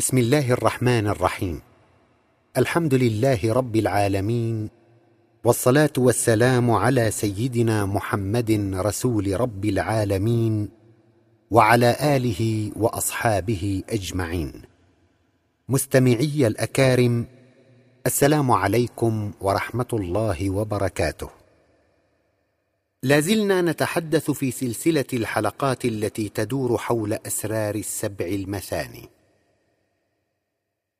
بسم الله الرحمن الرحيم. الحمد لله رب العالمين والصلاة والسلام على سيدنا محمد رسول رب العالمين وعلى آله وأصحابه أجمعين. مستمعي الأكارم السلام عليكم ورحمة الله وبركاته. لازلنا نتحدث في سلسلة الحلقات التي تدور حول أسرار السبع المثاني.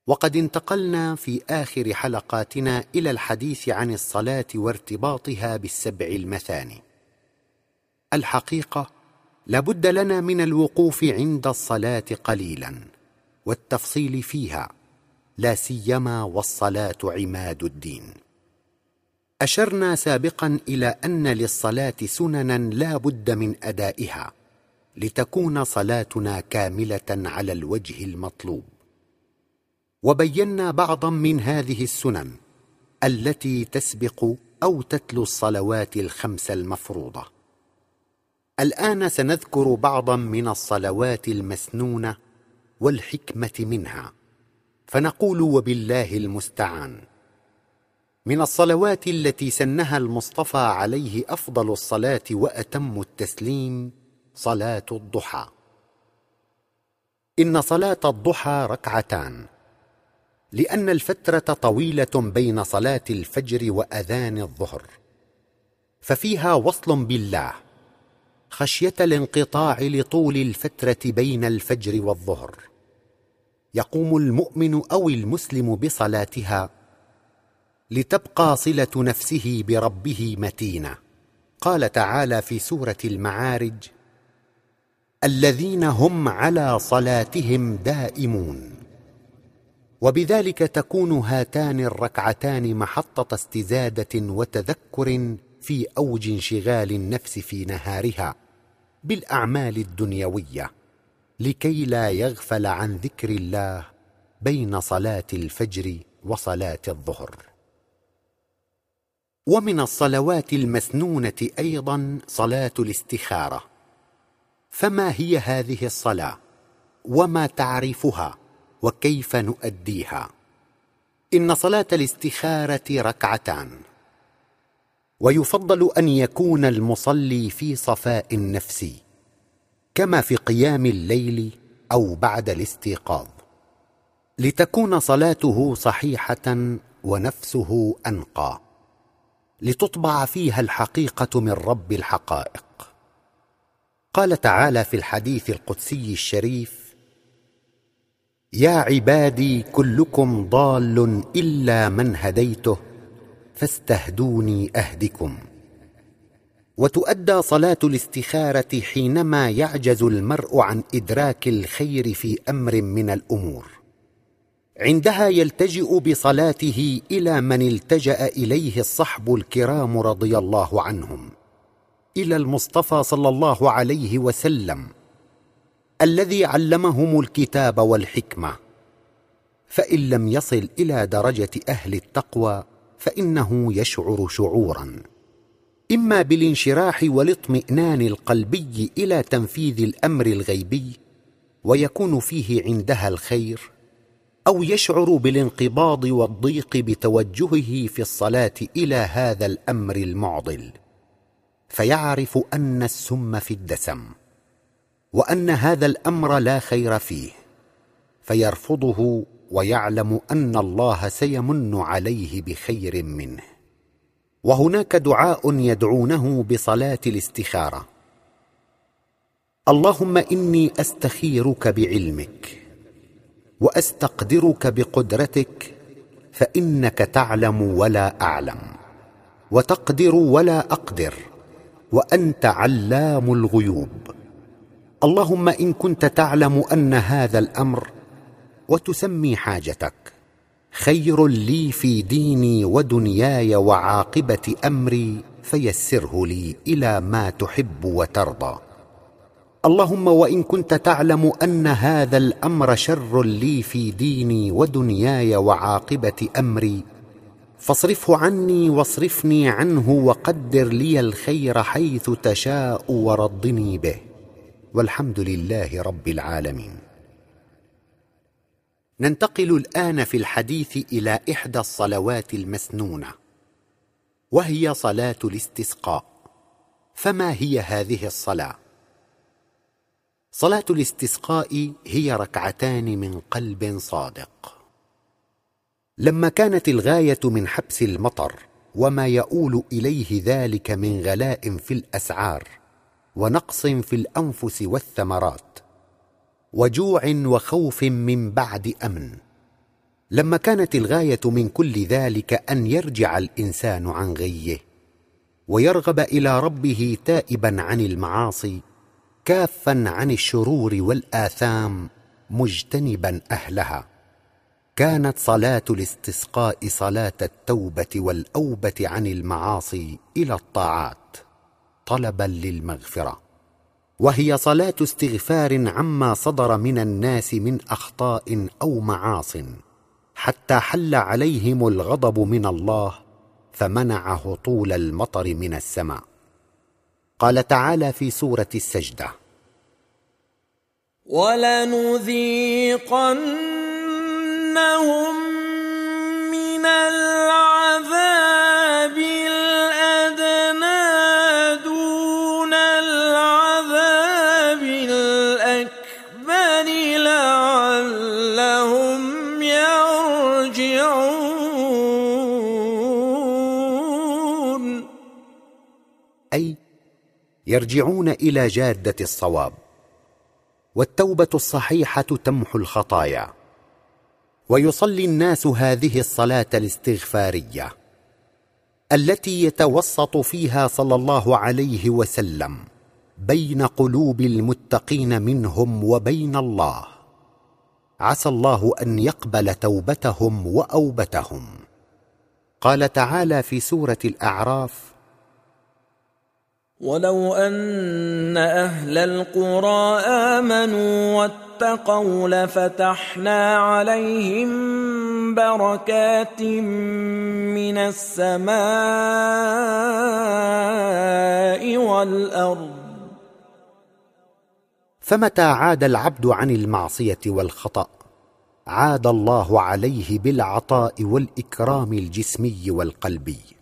وقد انتقلنا في آخر حلقاتنا إلى الحديث عن الصلاة وارتباطها بالسبع المثاني. الحقيقة لابد لنا من الوقوف عند الصلاة قليلا والتفصيل فيها لا سيما والصلاة عماد الدين. أشرنا سابقا إلى أن للصلاة سننا لا بد من أدائها لتكون صلاتنا كاملة على الوجه المطلوب. وبينا بعضا من هذه السنن التي تسبق أو تتلو الصلوات الخمس المفروضة. الآن سنذكر بعضا من الصلوات المسنونة والحكمة منها. فنقول وبالله المستعان. من الصلوات التي سنها المصطفى عليه أفضل الصلاة وأتم التسليم صلاة الضحى. إن صلاة الضحى ركعتان. لأن الفترة طويلة بين صلاة الفجر وأذان الظهر ففيها وصل بالله خشية الانقطاع لطول الفترة بين الفجر والظهر. يقوم المؤمن أو المسلم بصلاتها لتبقى صلة نفسه بربه متينة. قال تعالى في سورة المعارج الذين هم على صلاتهم دائمون. وبذلك تكون هاتان الركعتان محطة استزادة وتذكر في أوج انشغال النفس في نهارها بالأعمال الدنيوية لكي لا يغفل عن ذكر الله بين صلاة الفجر وصلاة الظهر. ومن الصلوات المسنونة أيضا صلاة الاستخارة. فما هي هذه الصلاة؟ وما تعرفها؟ وكيف نؤديها؟ إن صلاة الاستخارة ركعتان. ويفضل أن يكون المصلي في صفاء النفس كما في قيام الليل أو بعد الاستيقاظ لتكون صلاته صحيحة ونفسه أنقى لتطبع فيها الحقيقة من رب الحقائق. قال تعالى في الحديث القدسي الشريف يا عبادي كلكم ضال إلا من هديته فاستهدوني أهدكم. وتؤدى صلاة الاستخارة حينما يعجز المرء عن إدراك الخير في أمر من الأمور. عندها يلتجئ بصلاته إلى من التجأ إليه الصحب الكرام رضي الله عنهم إلى المصطفى صلى الله عليه وسلم. الذي علمهم الكتاب والحكمة. فإن لم يصل إلى درجة أهل التقوى فإنه يشعر شعورا. إما بالانشراح والاطمئنان القلبي إلى تنفيذ الأمر الغيبي ويكون فيه عندها الخير أو يشعر بالانقباض والضيق بتوجهه في الصلاة إلى هذا الأمر المعضل. فيعرف أن السم في الدسم. وأن هذا الأمر لا خير فيه فيرفضه ويعلم أن الله سيمن عليه بخير منه. وهناك دعاء يدعونه بصلاة الاستخارة. اللهم إني أستخيرك بعلمك وأستقدرك بقدرتك فإنك تعلم ولا أعلم وتقدر ولا أقدر وأنت علام الغيوب. اللهم إن كنت تعلم أن هذا الأمر وتسمي حاجتك خير لي في ديني ودنياي وعاقبة أمري فيسره لي إلى ما تحب وترضى. اللهم وإن كنت تعلم أن هذا الأمر شر لي في ديني ودنياي وعاقبة أمري فاصرفه عني واصرفني عنه وقدر لي الخير حيث تشاء وردني به. والحمد لله رب العالمين. ننتقل الآن في الحديث إلى إحدى الصلوات المسنونة وهي صلاة الاستسقاء. فما هي هذه الصلاة؟ صلاة الاستسقاء هي ركعتان من قلب صادق. لما كانت الغاية من حبس المطر وما يؤول إليه ذلك من غلاء في الأسعار ونقص في الأنفس والثمرات وجوع وخوف من بعد أمن. لما كانت الغاية من كل ذلك أن يرجع الإنسان عن غيه ويرغب إلى ربه تائبا عن المعاصي كافا عن الشرور والآثام مجتنبا أهلها. كانت صلاة الاستسقاء صلاة التوبة والأوبة عن المعاصي إلى الطاعات. طلبا للمغفرة. وهي صلاة استغفار عما صدر من الناس من أخطاء أو معاص حتى حل عليهم الغضب من الله فمنع هطول المطر من السماء. قال تعالى في سورة السجدة ولنذيقنهم من العذاب أي يرجعون إلى جادة الصواب والتوبة الصحيحة تمحو الخطايا ويصلي الناس هذه الصلاة الاستغفارية التي يتوسط فيها صلى الله عليه وسلم بين قلوب المتقين منهم وبين الله. عسى الله أن يقبل توبتهم وأوبتهم. قال تعالى في سورة الأعراف ولو ان أهل القرى امنوا واتقوا لفتحنا عليهم بركات من السماء والارض فمتى عاد العبد عن المعصيه والخطا؟ عاد الله عليه بالعطاء والاكرام الجسمي والقلبي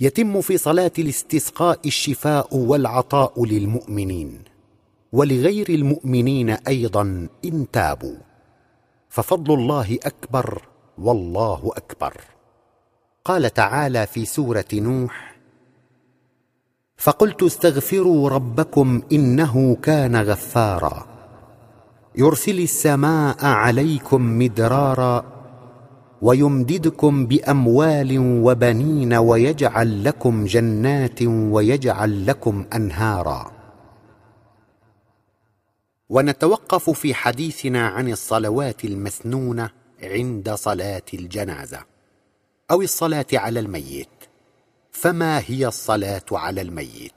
يتم في صلاة الاستسقاء الشفاء والعطاء للمؤمنين. ولغير المؤمنين أيضا إن تابوا. ففضل الله أكبر والله أكبر. قال تعالى في سورة نوح فقلت استغفروا ربكم إنه كان غفارا. يرسل السماء عليكم مدرارا ويمددكم بأموال وبنين ويجعل لكم جنات ويجعل لكم أنهارا. ونتوقف في حديثنا عن الصلوات المسنونه عند صلاة الجنازة أو الصلاة على الميت. فما هي الصلاة على الميت؟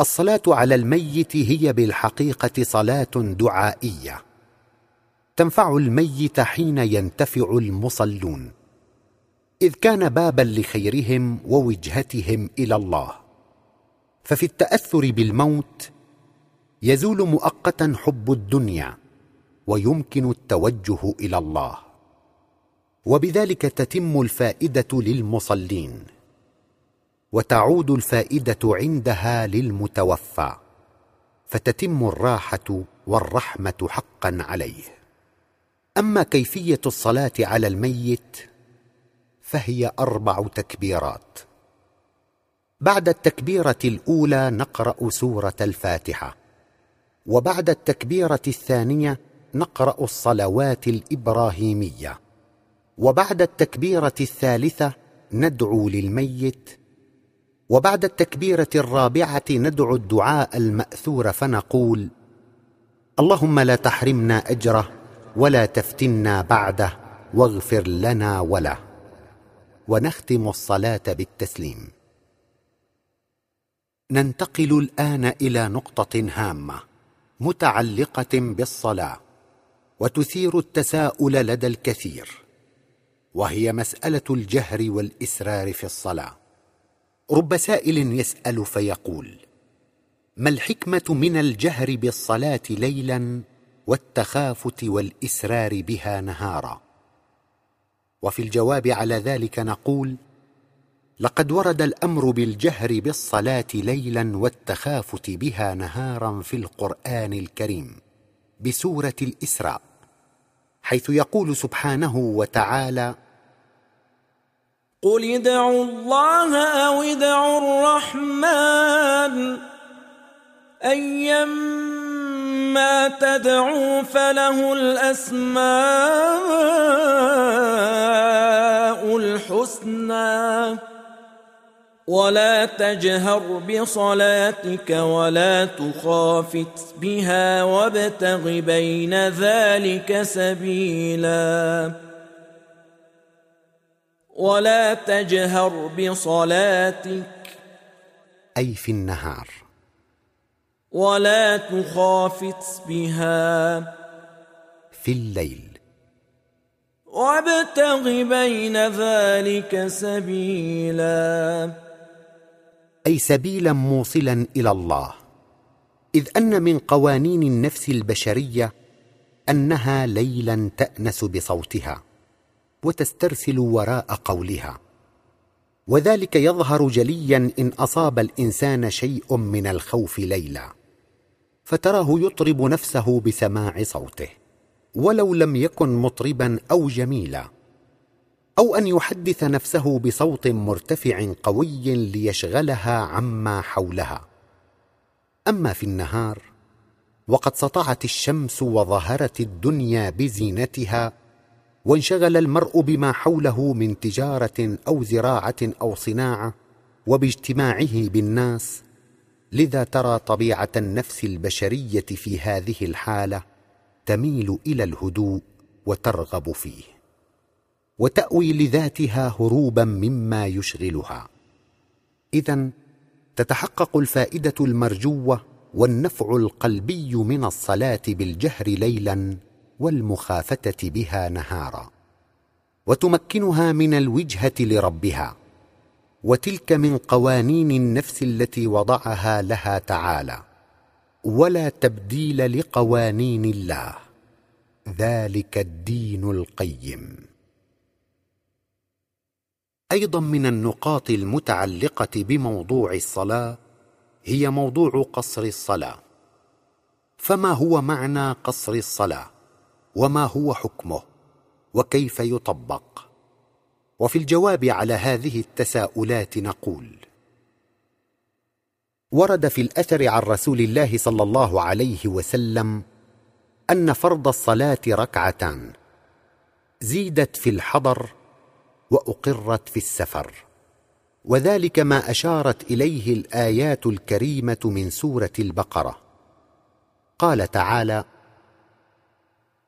الصلاة على الميت هي بالحقيقة صلاة دعائية. تنفع الميت حين ينتفع المصلون. إذ كان بابا لخيرهم ووجهتهم إلى الله. ففي التأثر بالموت يزول مؤقتا حب الدنيا ويمكن التوجه إلى الله. وبذلك تتم الفائدة للمصلين. وتعود الفائدة عندها للمتوفى. فتتم الراحة والرحمة حقا عليه. أما كيفية الصلاة على الميت فهي أربع تكبيرات. بعد التكبيرة الأولى نقرأ سورة الفاتحة وبعد التكبيرة الثانية نقرأ الصلوات الإبراهيمية وبعد التكبيرة الثالثة ندعو للميت وبعد التكبيرة الرابعة ندعو الدعاء المأثور فنقول اللهم لا تحرمنا أجره ولا تفتنا بعده واغفر لنا وله. ونختم الصلاة بالتسليم. ننتقل الآن إلى نقطة هامة متعلقة بالصلاة وتثير التساؤل لدى الكثير وهي مسألة الجهر والإسرار في الصلاة. رب سائل يسأل فيقول ما الحكمة من الجهر بالصلاة ليلا؟ والتخافت والإسرار بها نهارا. وفي الجواب على ذلك نقول لقد ورد الأمر بالجهر بالصلاة ليلا والتخافت بها نهارا في القرآن الكريم بسورة الإسراء حيث يقول سبحانه وتعالى قل ادعوا الله أو ادعوا الرحمن ايما تدعوا فله الأسماء الحسنى. ولا تجهر بصلاتك ولا تخافت بها وابتغ بين ذلك سبيلا. ولا تجهر بصلاتك. أي في النهار. ولا تخافت بها. في الليل. وابتغ بين ذلك سبيلا. أي سبيلا موصلا إلى الله. إذ أن من قوانين النفس البشرية أنها ليلا تأنس بصوتها وتسترسل وراء قولها. وذلك يظهر جليا إن أصاب الإنسان شيء من الخوف ليلا. فتراه يطرب نفسه بسماع صوته ولو لم يكن مطربا أو جميلا أو أن يحدث نفسه بصوت مرتفع قوي ليشغلها عما حولها. أما في النهار وقد سطعت الشمس وظهرت الدنيا بزينتها وانشغل المرء بما حوله من تجارة أو زراعة أو صناعة وباجتماعه بالناس لذا ترى طبيعة النفس البشرية في هذه الحالة تميل إلى الهدوء وترغب فيه وتأوي لذاتها هروبا مما يشغلها. اذا تتحقق الفائدة المرجوة والنفع القلبي من الصلاة بالجهر ليلا والمخافتة بها نهارا وتمكنها من الوجهة لربها. وتلك من قوانين النفس التي وضعها لها تعالى ولا تبديل لقوانين الله. ذلك الدين القيم. أيضا من النقاط المتعلقة بموضوع الصلاة هي موضوع قصر الصلاة. فما هو معنى قصر الصلاة؟ وما هو حكمه؟ وكيف يطبق؟ وفي الجواب على هذه التساؤلات نقول ورد في الأثر عن رسول الله صلى الله عليه وسلم أن فرض الصلاة ركعتان زيدت في الحضر وأقرت في السفر وذلك ما أشارت إليه الآيات الكريمة من سورة البقرة. قال تعالى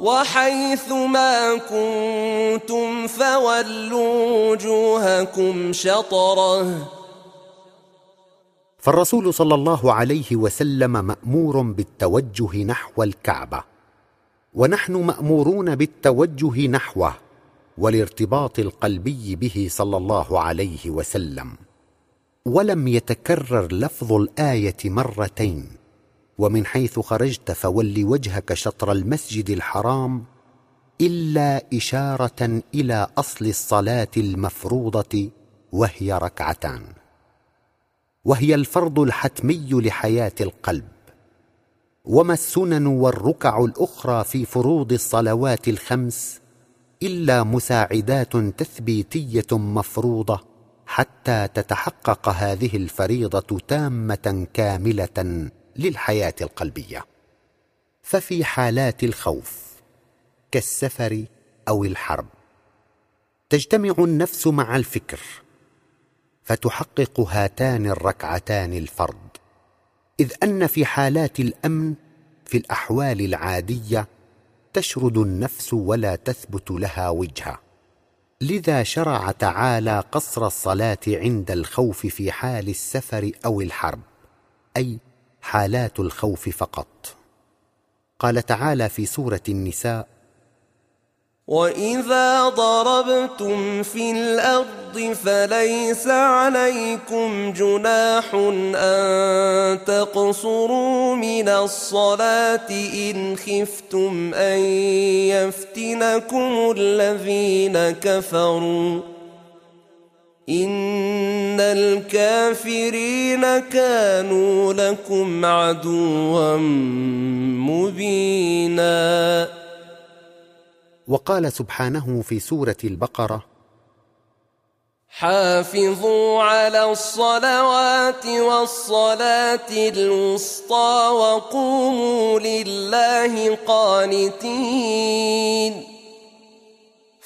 وحيث ما كنتم فولوا وجوهكم شطرة. فالرسول صلى الله عليه وسلم مأمور بالتوجه نحو الكعبة. ونحن مأمورون بالتوجه نحوه والارتباط القلبي به صلى الله عليه وسلم. ولم يتكرر لفظ الآية مرتين. ومن حيث خرجت فول وجهك شطر المسجد الحرام إلا إشارة إلى أصل الصلاة المفروضة وهي ركعتان. وهي الفرض الحتمي لحياة القلب. وما السنن والركع الأخرى في فروض الصلوات الخمس إلا مساعدات تثبيتية مفروضة حتى تتحقق هذه الفريضة تامة كاملة للحياة القلبية. ففي حالات الخوف كالسفر أو الحرب تجتمع النفس مع الفكر فتحقق هاتان الركعتان الفرض. إذ أن في حالات الأمن في الأحوال العادية تشرد النفس ولا تثبت لها وجهه لذا شرع تعالى قصر الصلاة عند الخوف في حال السفر أو الحرب أي حالات الخوف فقط. قال تعالى في سورة النساء واذا ضربتم في الأرض فليس عليكم جناح ان تقصروا من الصلاه ان خفتم ان يفتنكم الذين كفروا. إن الكافرين كانوا لكم عدوا مبينا. وقال سبحانه في سورة البقرة حافظوا على الصلوات والصلاة الوسطى وقوموا لله قانتين.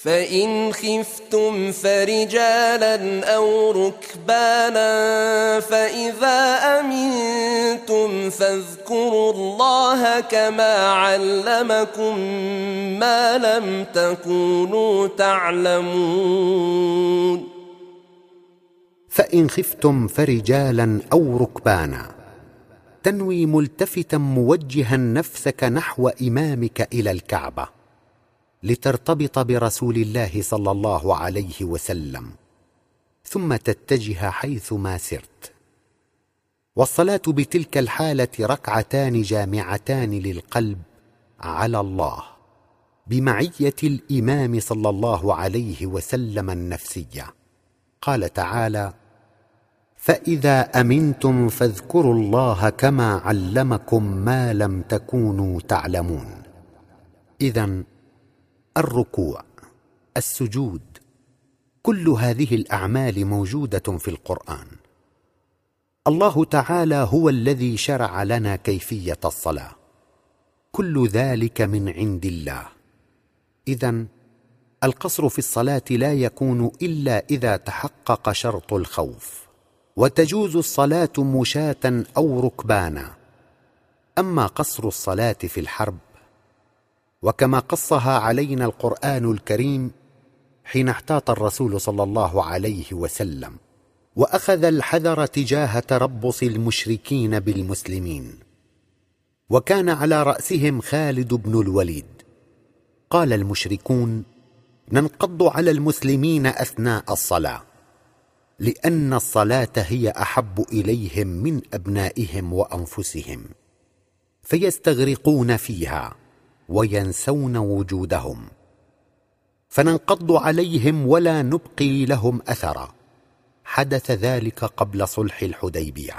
فإن خفتم فرجالا أو ركبانا فإذا أمنتم فاذكروا الله كما علمكم ما لم تكونوا تعلمون. فإن خفتم فرجالا أو ركبانا تنوي ملتفتا موجها نفسك نحو إمامك إلى الكعبة. لترتبط برسول الله صلى الله عليه وسلم ثم تتجه حيث ما سرت. والصلاة بتلك الحالة ركعتان جامعتان للقلب على الله بمعية الإمام صلى الله عليه وسلم النفسية. قال تعالى فإذا أمنتم فاذكروا الله كما علمكم ما لم تكونوا تعلمون. اذا الركوع السجود. كل هذه الأعمال موجودة في القرآن. الله تعالى هو الذي شرع لنا كيفية الصلاة. كل ذلك من عند الله. اذا القصر في الصلاة لا يكون إلا إذا تحقق شرط الخوف وتجوز الصلاة مشاة أو ركبانا. أما قصر الصلاة في الحرب وكما قصها علينا القرآن الكريم حين احتاط الرسول صلى الله عليه وسلم وأخذ الحذر تجاه تربص المشركين بالمسلمين. وكان على رأسهم خالد بن الوليد. قال المشركون ننقض على المسلمين أثناء الصلاة لأن الصلاة هي أحب إليهم من أبنائهم وأنفسهم فيستغرقون فيها. وينسون وجودهم. فننقض عليهم ولا نبقي لهم أثرا. حدث ذلك قبل صلح الحديبية.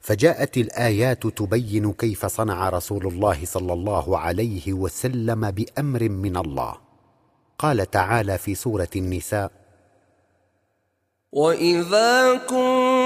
فجاءت الآيات تبين كيف صنع رسول الله صلى الله عليه وسلم بأمر من الله. قال تعالى في سورة النساء وإذا كنت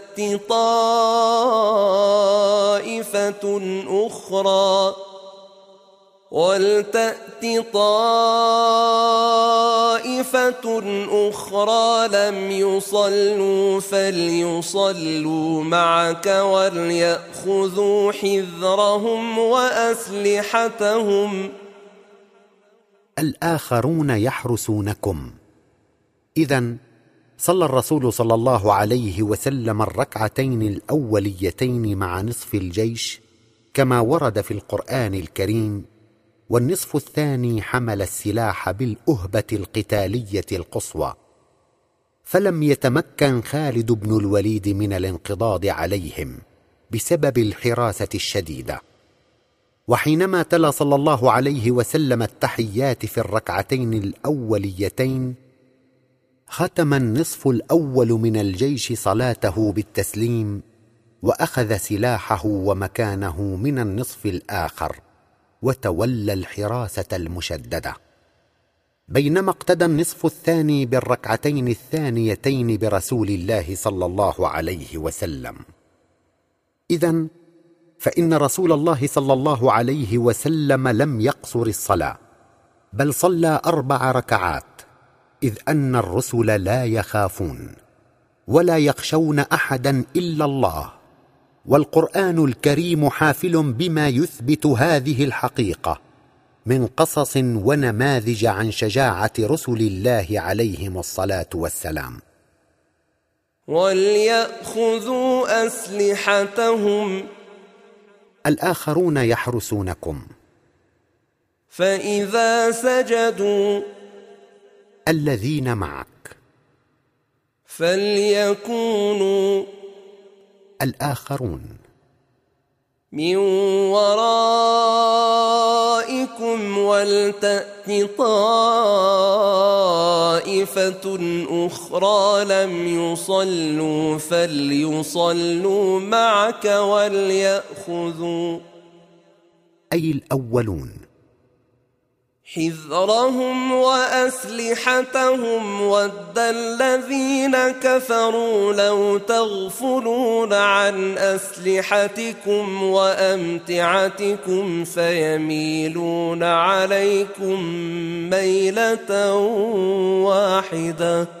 ولتأت طائفة أخرى ولتأت طائفة أخرى لم يصلوا فليصلوا معك وليأخذوا حذرهم وأسلحتهم. الآخرون يحرسونكم. إذا صلى الرسول صلى الله عليه وسلم الركعتين الأوليتين مع نصف الجيش كما ورد في القرآن الكريم والنصف الثاني حمل السلاح بالأهبة القتالية القصوى. فلم يتمكن خالد بن الوليد من الانقضاض عليهم بسبب الحراسة الشديدة. وحينما تلا صلى الله عليه وسلم التحيات في الركعتين الأوليتين ختم النصف الأول من الجيش صلاته بالتسليم وأخذ سلاحه ومكانه من النصف الآخر وتولى الحراسة المشددة. بينما اقتدى النصف الثاني بالركعتين الثانيتين برسول الله صلى الله عليه وسلم. اذا فإن رسول الله صلى الله عليه وسلم لم يقصر الصلاة بل صلى أربع ركعات. إذ أن الرسل لا يخافون ولا يخشون أحدا إلا الله والقرآن الكريم حافل بما يثبت هذه الحقيقة من قصص ونماذج عن شجاعة رسل الله عليهم الصلاة والسلام. وليأخذوا أسلحتهم. الآخرون يحرسونكم. فإذا سجدوا الذين معك. فليكونوا الآخرون. من ورائكم ولتأت طائفة أخرى لم يصلوا فليصلوا معك وليأخذوا. أي الأولون؟ حذرهم وأسلحتهم ود الذين كفروا لو تغفلون عن أسلحتكم وأمتعتكم فيميلون عليكم ميلة واحدة.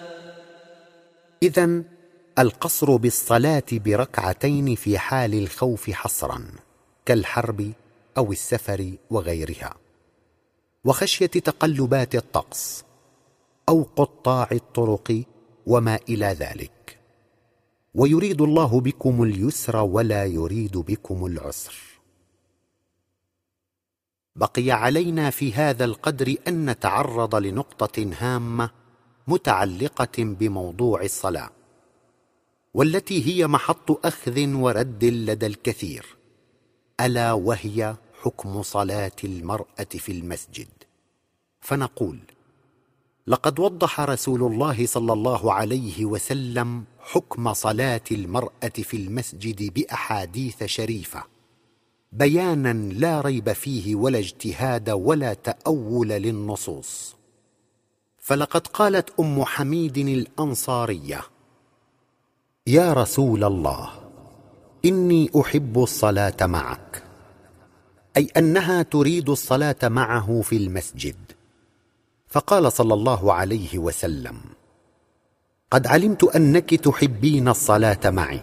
اذا القصر بالصلاة بركعتين في حال الخوف حصرا كالحرب أو السفر وغيرها. وخشية تقلبات الطقس أو قطاع الطرق وما إلى ذلك. ويريد الله بكم اليسر ولا يريد بكم العسر. بقي علينا في هذا القدر أن نتعرض لنقطة هامة متعلقة بموضوع الصلاة والتي هي محط أخذ ورد لدى الكثير ألا وهي حكم صلاة المرأة في المسجد؟ فنقول لقد وضح رسول الله صلى الله عليه وسلم حكم صلاة المرأة في المسجد بأحاديث شريفة بيانا لا ريب فيه ولا اجتهاد ولا تأول للنصوص. فلقد قالت أم حميد الأنصارية يا رسول الله إني أحب الصلاة معك أي أنها تريد الصلاة معه في المسجد. فقال صلى الله عليه وسلم قد علمت أنك تحبين الصلاة معي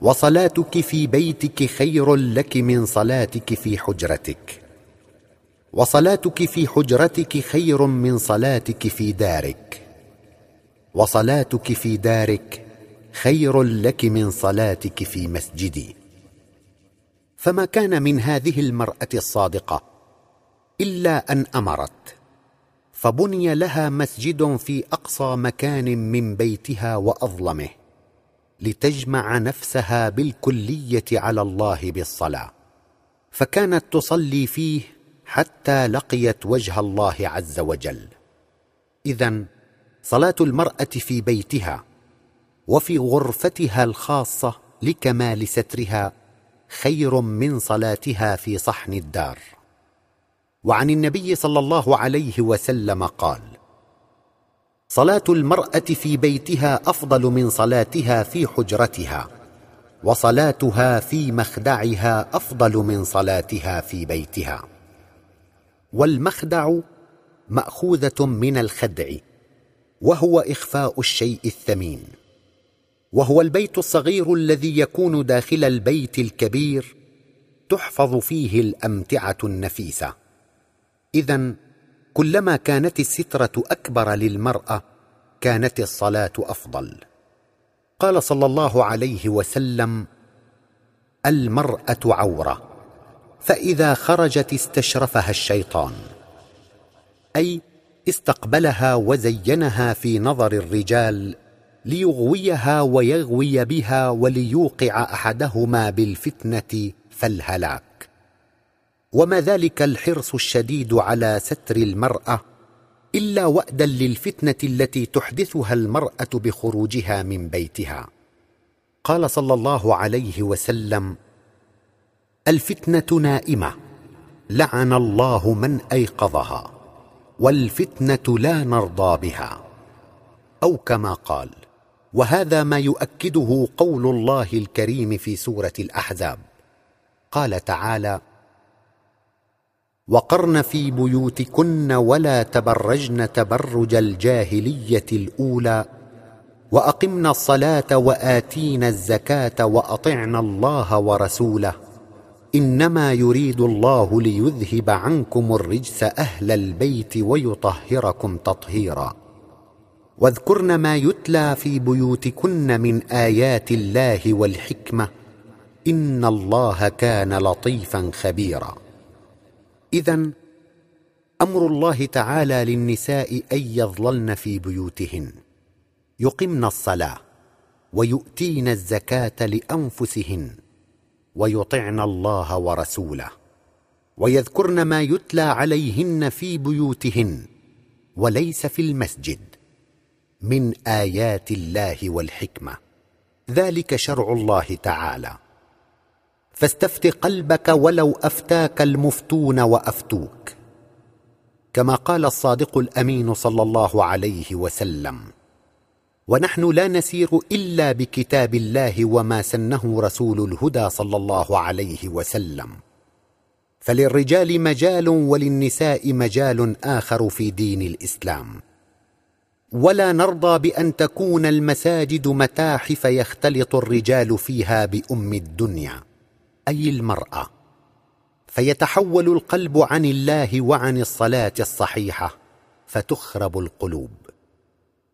وصلاتك في بيتك خير لك من صلاتك في حجرتك وصلاتك في حجرتك خير من صلاتك في دارك. وصلاتك في دارك خير لك من صلاتك في مسجدي. فما كان من هذه المرأة الصادقة إلا أن أمرت فبني لها مسجد في أقصى مكان من بيتها وأظلمه لتجمع نفسها بالكلية على الله بالصلاة. فكانت تصلي فيه حتى لقيت وجه الله عز وجل. اذا صلاة المرأة في بيتها وفي غرفتها الخاصة لكمال سترها خير من صلاتها في صحن الدار. وعن النبي صلى الله عليه وسلم قال صلاة المرأة في بيتها أفضل من صلاتها في حجرتها وصلاتها في مخدعها أفضل من صلاتها في بيتها. والمخدع مأخوذة من الخدع وهو إخفاء الشيء الثمين. وهو البيت الصغير الذي يكون داخل البيت الكبير تحفظ فيه الأمتعة النفيسة. اذا كلما كانت السترة أكبر للمرأة كانت الصلاة أفضل. قال صلى الله عليه وسلم المرأة عورة. فإذا خرجت استشرفها الشيطان. أي استقبلها وزينها في نظر الرجال ليغويها ويغوي بها وليوقع أحدهما بالفتنة فالهلاك. وما ذلك الحرص الشديد على ستر المرأة إلا وأدا للفتنة التي تحدثها المرأة بخروجها من بيتها. قال صلى الله عليه وسلم الفتنة نائمة لعن الله من أيقظها والفتنة لا نرضى بها. أو كما قال وهذا ما يؤكده قول الله الكريم في سورة الأحزاب. قال تعالى وقرن في بيوتكن ولا تبرجن تبرج الجاهلية الأولى وأقمنا الصلاة وآتينا الزكاة وأطعنا الله ورسوله. إنما يريد الله ليذهب عنكم الرجس أهل البيت ويطهركم تطهيرا. واذكرن ما يتلى في بيوتكن من آيات الله والحكمة. إن الله كان لطيفا خبيرا. اذا أمر الله تعالى للنساء أن يظللن في بيوتهن. يقمن الصلاة ويؤتين الزكاة لأنفسهن. ويطعن الله ورسوله ويذكرن ما يتلى عليهن في بيوتهن وليس في المسجد من آيات الله والحكمة ذلك شرع الله تعالى. فاستفت قلبك ولو أفتاك المفتون وأفتوك كما قال الصادق الأمين صلى الله عليه وسلم. ونحن لا نسير إلا بكتاب الله وما سنه رسول الهدى صلى الله عليه وسلم. فللرجال مجال وللنساء مجال آخر في دين الإسلام. ولا نرضى بأن تكون المساجد متاحف يختلط الرجال فيها بأم الدنيا أي المرأة. فيتحول القلب عن الله وعن الصلاة الصحيحة فتخرب القلوب.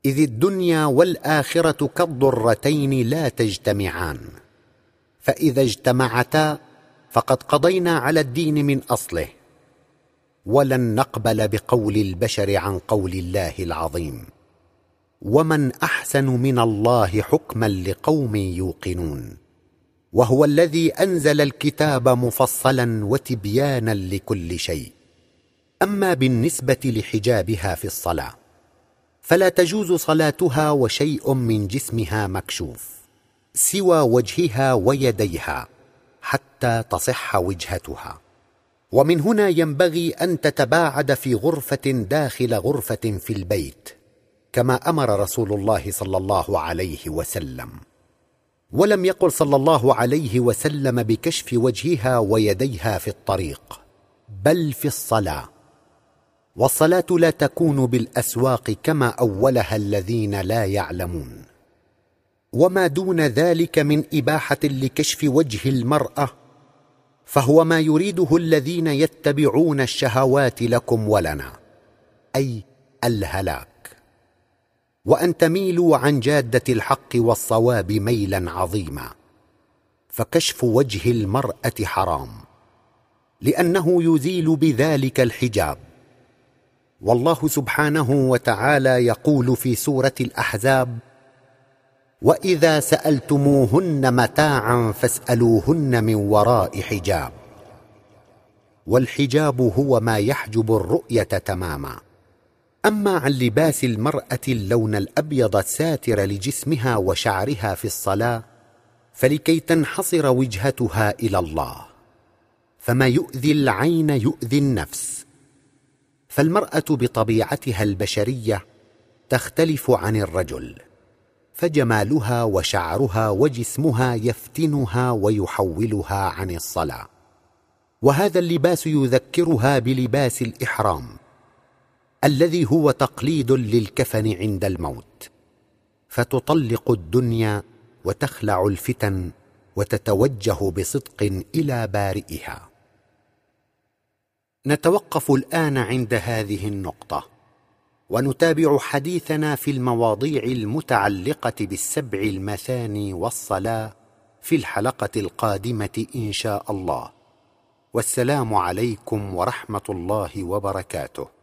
إذ الدنيا والآخرة كالضرتين لا تجتمعان. فإذا اجتمعتا فقد قضينا على الدين من أصله ولن نقبل بقول البشر عن قول الله العظيم. ومن أحسن من الله حكما لقوم يوقنون. وهو الذي أنزل الكتاب مفصلا وتبيانا لكل شيء. أما بالنسبة لحجابها في الصلاة فلا تجوز صلاتها وشيء من جسمها مكشوف سوى وجهها ويديها حتى تصح وجهتها. ومن هنا ينبغي أن تتباعد في غرفة داخل غرفة في البيت كما أمر رسول الله صلى الله عليه وسلم. ولم يقل صلى الله عليه وسلم بكشف وجهها ويديها في الطريق بل في الصلاة. والصلاة لا تكون بالأسواق كما أولها الذين لا يعلمون. وما دون ذلك من إباحة لكشف وجه المرأة فهو ما يريده الذين يتبعون الشهوات لكم ولنا أي الهلاك. وأن تميلوا عن جادة الحق والصواب ميلا عظيما فكشف وجه المرأة حرام لأنه يزيل بذلك الحجاب. والله سبحانه وتعالى يقول في سورة الأحزاب وإذا سألتموهن متاعا فاسألوهن من وراء حجاب. والحجاب هو ما يحجب الرؤية تماما. أما عن لباس المرأة اللون الأبيض الساتر لجسمها وشعرها في الصلاة فلكي تنحصر وجهتها إلى الله. فما يؤذي العين يؤذي النفس. فالمرأة بطبيعتها البشرية تختلف عن الرجل فجمالها وشعرها وجسمها يفتنها ويحولها عن الصلاة وهذا اللباس يذكرها بلباس الإحرام الذي هو تقليد للكفن عند الموت فتطلق الدنيا وتخلع الفتن وتتوجه بصدق إلى بارئها. نتوقف الآن عند هذه النقطة ونتابع حديثنا في المواضيع المتعلقة بالسبع المثاني والصلاة في الحلقة القادمة إن شاء الله. والسلام عليكم ورحمة الله وبركاته.